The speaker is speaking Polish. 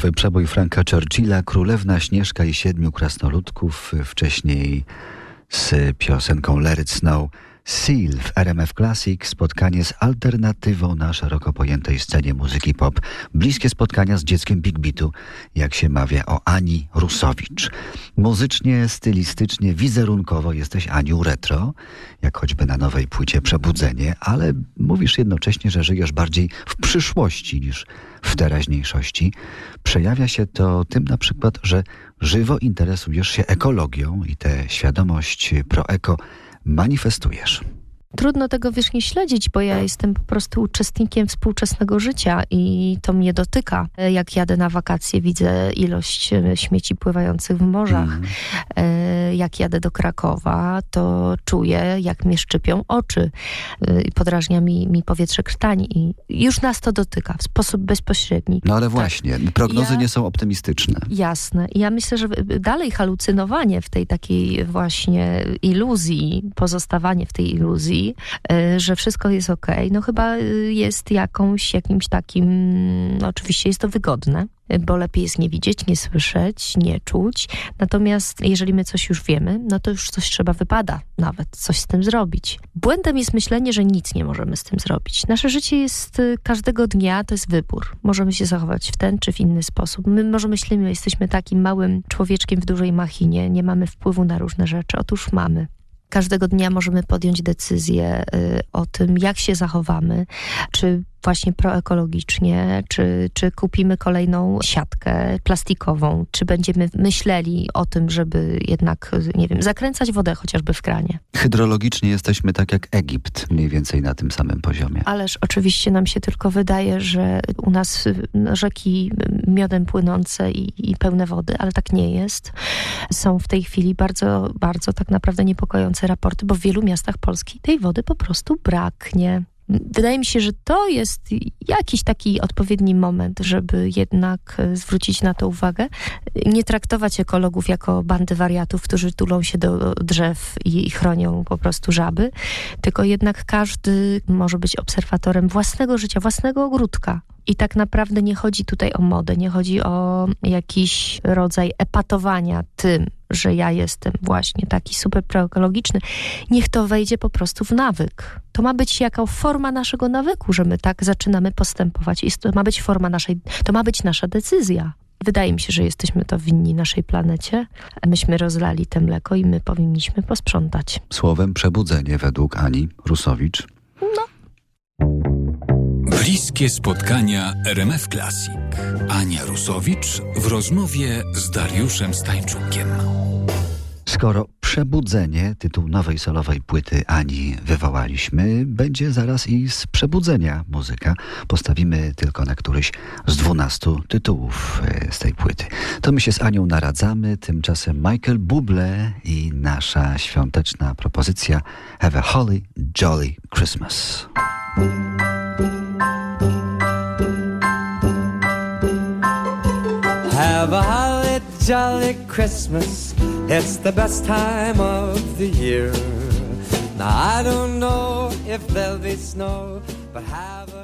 Filmowy przebój Franka Churchilla, Królewna Śnieżka i Siedmiu Krasnoludków, wcześniej z piosenką Let It Snow. Seal w RMF Classic, spotkanie z alternatywą na szeroko pojętej scenie muzyki pop. Bliskie spotkania z dzieckiem Big Beatu, jak się mawia o Ani Rusowicz. Muzycznie, stylistycznie, wizerunkowo jesteś Aniu retro, jak choćby na nowej płycie Przebudzenie, ale mówisz jednocześnie, że żyjesz bardziej w przyszłości niż w teraźniejszości. Przejawia się to tym na przykład, że żywo interesujesz się ekologią i tę świadomość proeko manifestujesz. Trudno tego wiesz nie śledzić, bo ja jestem po prostu uczestnikiem współczesnego życia i to mnie dotyka. Jak jadę na wakacje, widzę ilość e, śmieci pływających w morzach. Mm. Jak jadę do Krakowa, to czuję, jak mnie szczypią oczy e, i podrażnia mi, mi powietrze krtani. I już nas to dotyka w sposób bezpośredni. No ale tak. właśnie, prognozy ja, nie są optymistyczne. Jasne. Ja myślę, że dalej halucynowanie w tej takiej właśnie iluzji, pozostawanie w tej iluzji, E, że wszystko jest ok, no chyba e, jest jakąś, jakimś takim, no oczywiście jest to wygodne, bo lepiej jest nie widzieć, nie słyszeć, nie czuć. Natomiast jeżeli my coś już wiemy, no to już coś trzeba wypada nawet, coś z tym zrobić. Błędem jest myślenie, że nic nie możemy z tym zrobić. Nasze życie jest e, każdego dnia, to jest wybór. Możemy się zachować w ten czy w inny sposób. My może myślimy, jesteśmy takim małym człowieczkiem w dużej machinie, nie mamy wpływu na różne rzeczy. Otóż mamy. Każdego dnia możemy podjąć decyzję y, o tym, jak się zachowamy, czy właśnie proekologicznie, czy, czy kupimy kolejną siatkę plastikową, czy będziemy myśleli o tym, żeby jednak, nie wiem, zakręcać wodę chociażby w kranie. Hydrologicznie jesteśmy tak jak Egipt, mniej więcej na tym samym poziomie. Ależ oczywiście nam się tylko wydaje, że u nas rzeki miodem płynące i, i pełne wody, ale tak nie jest. Są w tej chwili bardzo, bardzo tak naprawdę niepokojące raporty, bo w wielu miastach Polski tej wody po prostu braknie wydaje mi się, że to jest jakiś taki odpowiedni moment, żeby jednak e, zwrócić na to uwagę. Nie traktować ekologów jako bandy wariatów, którzy tulą się do drzew i chronią po prostu żaby, tylko jednak każdy może być obserwatorem własnego życia, własnego ogródka. I tak naprawdę nie chodzi tutaj o modę, nie chodzi o jakiś rodzaj epatowania tym, że ja jestem właśnie taki super proekologiczny. Niech to wejdzie po prostu w nawyk. To ma być jaka forma naszego nawyku, że my tak zaczynamy postępować. I to ma być forma naszej, to ma być nasza decyzja. Wydaje mi się, że jesteśmy to winni naszej planecie. Myśmy rozlali te mleko i my powinniśmy posprzątać. Słowem przebudzenie według Ani Rusowicz. No. Bliskie spotkania RMF Classic. Ania Rusowicz w rozmowie z Dariuszem Stańczukiem. Skoro Przebudzenie, tytuł nowej solowej płyty Ani wywołaliśmy, będzie zaraz i z Przebudzenia muzyka. Postawimy tylko na któryś z dwunastu tytułów e, z tej płyty. To my się z Anią naradzamy, tymczasem Michael Bublé i nasza świąteczna propozycja Have a Holly Jolly Christmas. Have a holly jolly Christmas. It's the best time of the year. Now I don't know if there'll be snow, but have a